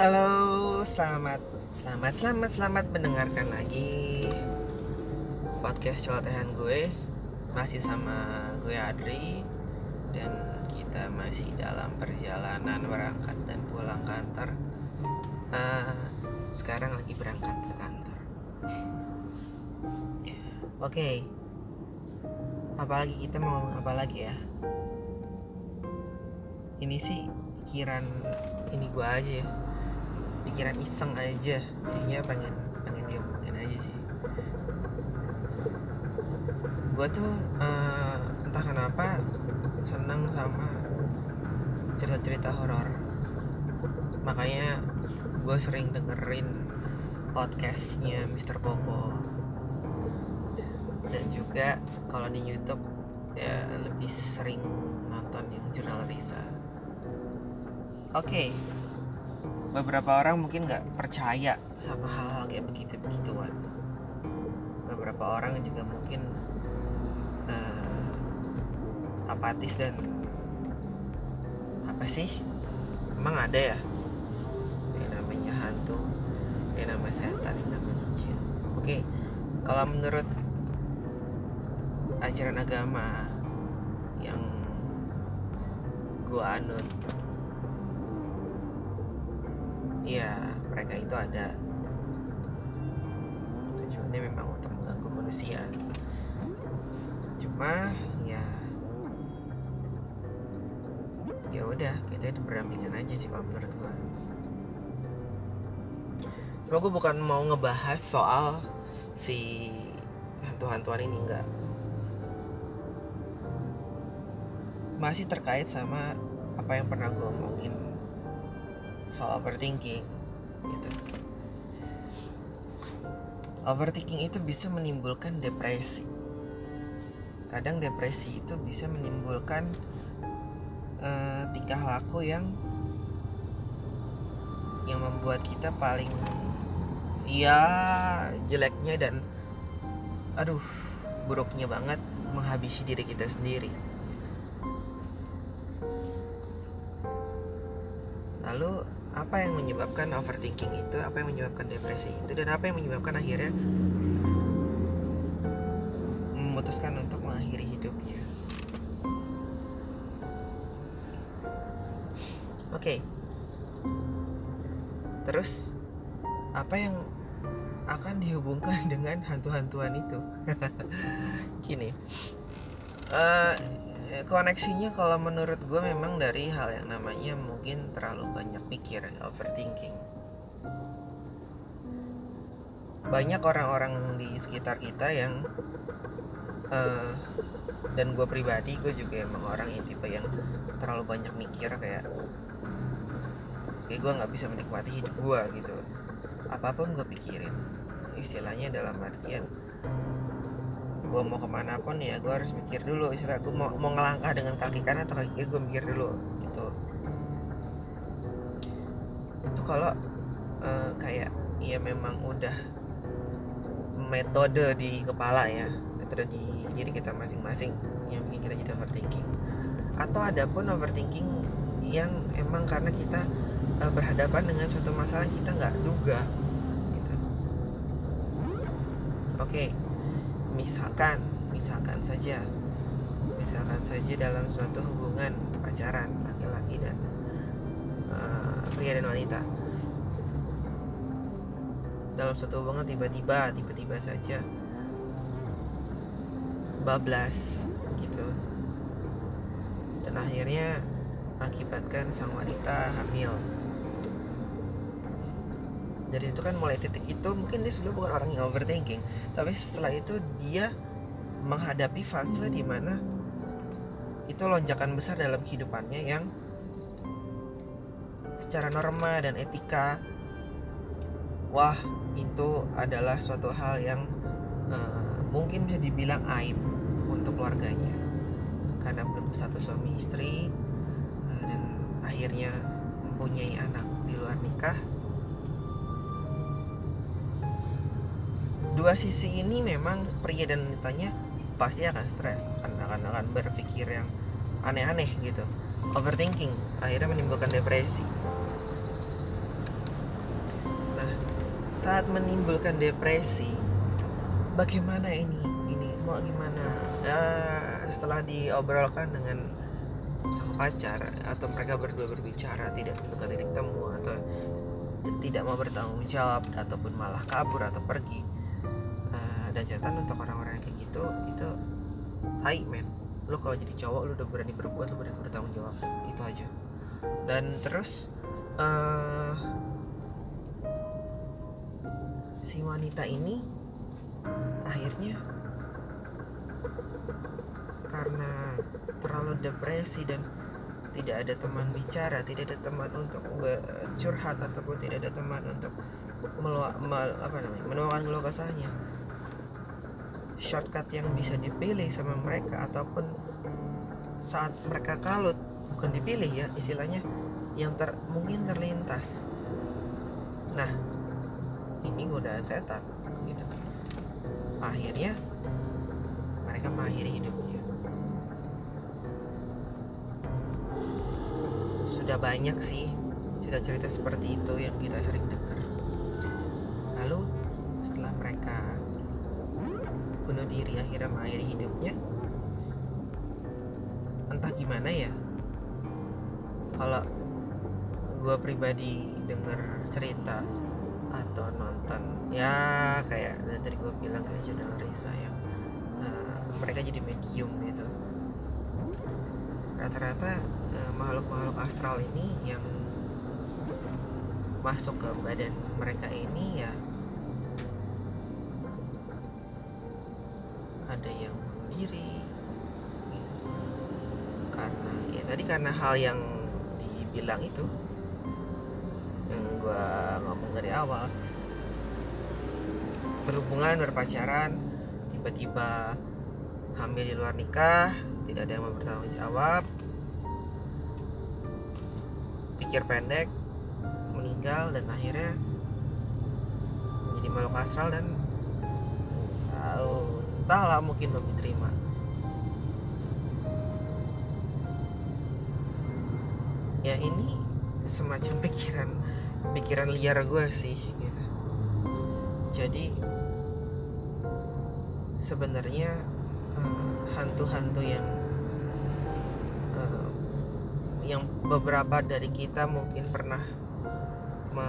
Halo, selamat, selamat, selamat, selamat mendengarkan lagi podcast celotehan gue. Masih sama gue Adri Dan kita masih dalam perjalanan berangkat dan pulang kantor. Uh, Sekarang lagi berangkat ke kantor. Oke. Okay. Apalagi kita mau ngomong apa lagi ya? Ini sih pikiran ini gue aja ya pikiran iseng aja. Ya pengen pengen diomongin aja sih. Gue tuh uh, entah kenapa seneng sama cerita-cerita horor. Makanya gue sering dengerin podcastnya Mr. Popo dan juga kalau di YouTube ya lebih sering nonton yang jurnal Risa. Oke. okay beberapa orang mungkin nggak percaya sama hal-hal kayak begitu begituan beberapa orang juga mungkin uh, apatis dan apa sih? Emang ada ya? Yang namanya hantu yang namanya setan yang namanya jin. Oke kalau menurut ajaran agama yang gua anut ya mereka itu ada. Tujuannya memang untuk mengganggu manusia. Cuma ya ya udah kita itu berdampingan aja sih kalau menurut gua. Cuma gue bukan mau ngebahas soal si hantu-hantuan ini enggak. Masih terkait sama apa yang pernah gue omongin soal overthinking gitu. Overthinking itu bisa menimbulkan depresi. Kadang depresi itu bisa menimbulkan uh, tingkah laku yang yang membuat kita paling ya jeleknya dan aduh buruknya banget menghabisi diri kita sendiri. Lalu apa yang menyebabkan overthinking itu apa yang menyebabkan depresi itu dan apa yang menyebabkan akhirnya memutuskan untuk mengakhiri hidupnya oke okay. terus apa yang akan dihubungkan dengan hantu-hantuan itu gini uh, koneksinya kalau menurut gue memang dari hal yang namanya mungkin terlalu banyak pikir overthinking. Banyak orang-orang di sekitar kita yang uh, dan gue pribadi gue juga emang orang yang tipe yang terlalu banyak mikir kayak kayak gue nggak bisa menikmati hidup gue gitu. Apa pun gue pikirin istilahnya dalam artian gue mau ke mana pun ya gue harus mikir dulu. Istilah gue mau, mau ngelangkah dengan kaki kanan atau kaki kiri gue mikir dulu gitu. Itu kalau uh, kayak ya memang udah metode di kepala ya metode di diri kita masing-masing yang bikin kita jadi overthinking. Atau ada pun overthinking yang emang karena kita uh, berhadapan dengan suatu masalah kita nggak duga gitu. Oke. okay misalkan misalkan saja. Misalkan saja dalam suatu hubungan pacaran laki-laki dan uh, pria dan wanita. Dalam suatu hubungan tiba-tiba tiba-tiba saja bablas gitu. Dan akhirnya mengakibatkan sang wanita hamil dari itu kan mulai titik itu mungkin dia sebelum bukan orang yang overthinking tapi setelah itu dia menghadapi fase di mana itu lonjakan besar dalam kehidupannya yang secara norma dan etika wah itu adalah suatu hal yang uh, mungkin bisa dibilang aib untuk keluarganya. Karena belum satu suami istri uh, dan akhirnya mempunyai anak di luar nikah dua sisi ini memang pria dan wanitanya pasti akan stres akan akan akan berpikir yang aneh-aneh gitu. Overthinking akhirnya menimbulkan depresi. Saat menimbulkan depresi bagaimana ini? Ini mau gimana? Ya setelah diobrolkan dengan sang pacar atau mereka berdua berbicara tidak ke titik temu atau tidak mau bertanggung jawab ataupun malah kabur atau pergi dan catatan untuk orang-orang kayak gitu itu hai men lo kalau jadi cowok lo udah berani berbuat lo berani bertanggung jawab itu aja dan terus uh, si wanita ini akhirnya karena terlalu depresi dan tidak ada teman bicara, tidak ada teman untuk curhat ataupun tidak ada teman untuk meluak, mel, apa namanya, menuangkan keluh kesahnya. Shortcut yang bisa dipilih sama mereka ataupun saat mereka kalut bukan dipilih ya istilahnya yang ter, mungkin terlintas. Nah, ini godaan setan gitu. Akhirnya mereka mengakhiri hidupnya. sudah banyak sih cerita-cerita seperti itu yang kita sering bunuh diri akhirnya mengakhiri hidupnya, entah gimana ya. Kalau gue pribadi dengar cerita atau nonton ya kayak tadi gue bilang kayak jurnal Risa yang uh, mereka jadi medium gitu rata-rata Eh, makhluk-makhluk astral ini yang masuk ke badan mereka ini ya ada yang bunuh diri gitu. Karena ya tadi karena hal yang dibilang itu yang gue ngomong dari awal. Berhubungan berpacaran tiba-tiba hamil di luar nikah tidak ada yang mau bertanggung jawab. Pikir pendek meninggal dan akhirnya menjadi makhluk astral dan uh, entahlah mungkin belum diterima. Ya ini semacam pikiran pikiran liar gue sih gitu. Jadi sebenarnya eh, hantu-hantu yang yang beberapa dari kita mungkin pernah me,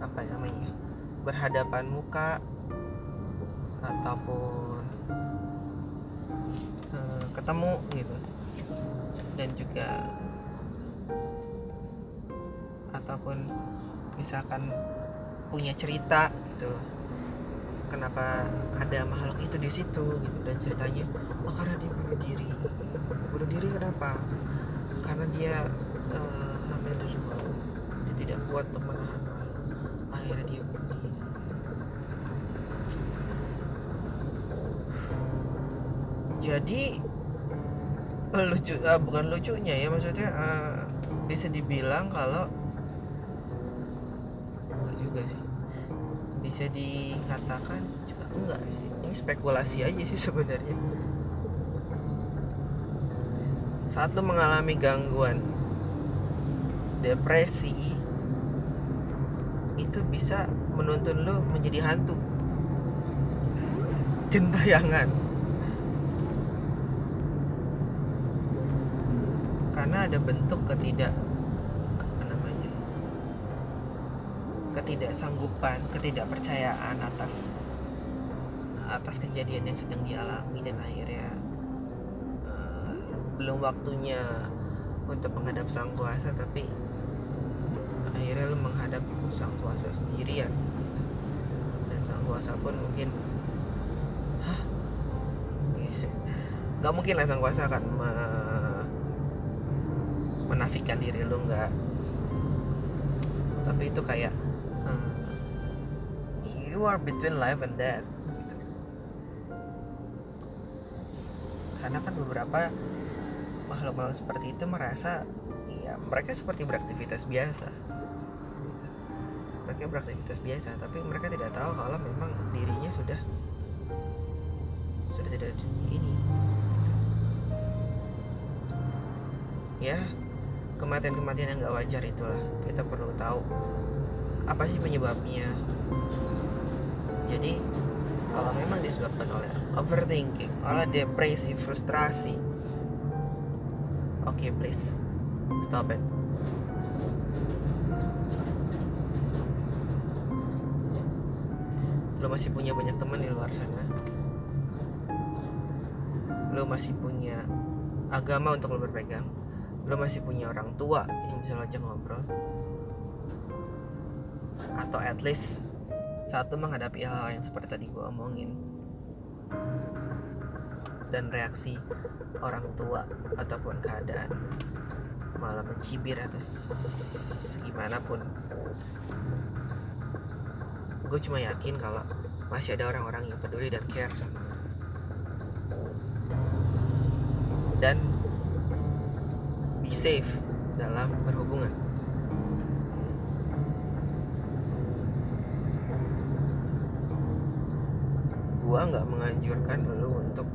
apa namanya berhadapan muka ataupun uh, ketemu gitu. Dan juga ataupun misalkan punya cerita gitu. Kenapa ada makhluk itu di situ gitu. Dan ceritanya oh karena dia bunuh diri. Bunuh diri kenapa? Karena dia uh, hamil duluan dia tidak kuat untuk menahan malu. Akhirnya dia bunuh diri jadi lucu uh, bukan lucunya ya maksudnya uh, bisa dibilang kalau enggak juga sih. Bisa dikatakan juga enggak sih. Ini spekulasi aja sih sebenarnya. Saat lo mengalami gangguan depresi itu bisa menuntun lo menjadi hantu. Gentayangan karena ada bentuk ketidak apa namanya ketidaksanggupan ketidakpercayaan atas atas kejadian yang sedang dialami dan akhirnya belum waktunya untuk menghadap sang kuasa tapi akhirnya lu menghadap sang kuasa sendirian dan sang kuasa pun mungkin hah? Nggak mungkin lah sang kuasa akan me menafikan diri lu nggak? Tapi itu kayak uh, you are between life and death gitu. Karena kan beberapa makhluk-makhluk seperti itu merasa ya mereka seperti beraktivitas biasa mereka beraktivitas biasa tapi mereka tidak tahu kalau memang dirinya sudah sudah tidak di dunia ini ya kematian-kematian yang gak wajar itulah. Kita perlu tahu apa sih penyebabnya. Jadi kalau memang disebabkan oleh overthinking oleh depresi frustrasi oke okay, please stop it. Lo masih punya banyak teman di luar sana. Lo masih punya agama untuk lo berpegang lo masih punya orang tua yang bisa lo ajak ngobrol? Atau at least satu menghadapi hal, hal yang seperti tadi gue omongin. Dan reaksi orang tua ataupun keadaan malah mencibir atau gimana pun. Gue cuma yakin kalau masih ada orang-orang yang peduli dan care sama dan be safe dalam berhubungan. Gua nggak menganjurkan lo untuk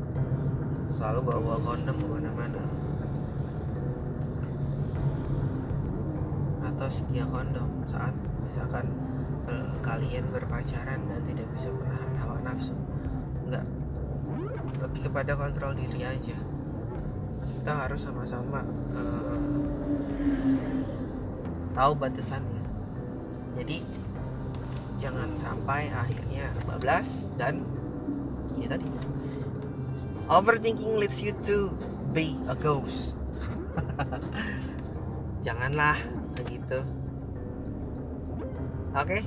selalu bawa kondom ke mana-mana atau sedia kondom saat misalkan uh, kalian berpacaran dan tidak bisa menahan hawa nafsu. Enggak lebih kepada kontrol diri aja kita harus sama-sama uh, tahu batasannya. Jadi jangan sampai akhirnya bablas dan ini tadi. Overthinking leads you to be a ghost. Janganlah begitu oke. Okay?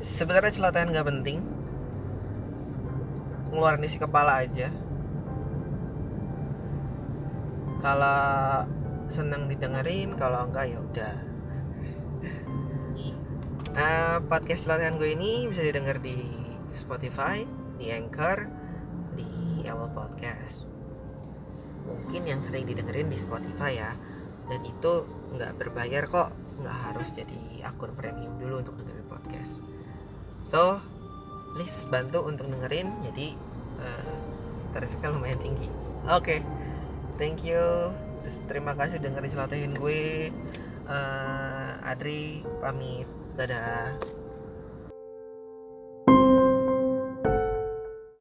sebenarnya celoteh nggak penting. Ngeluarin isi kepala aja kalau senang didengerin kalau enggak ya udah. Uh, podcast latihan gue ini bisa didengar di Spotify di Anchor di Apple Podcast. Mungkin yang sering didengerin di Spotify ya. Dan itu nggak berbayar kok nggak harus jadi akun premium dulu untuk dengerin podcast. So please bantu untuk dengerin jadi uh, tarifnya lumayan tinggi. Oke. okay. Thank you. Terima kasih dengerin celotehin gue. Uh, Adri pamit. Dadah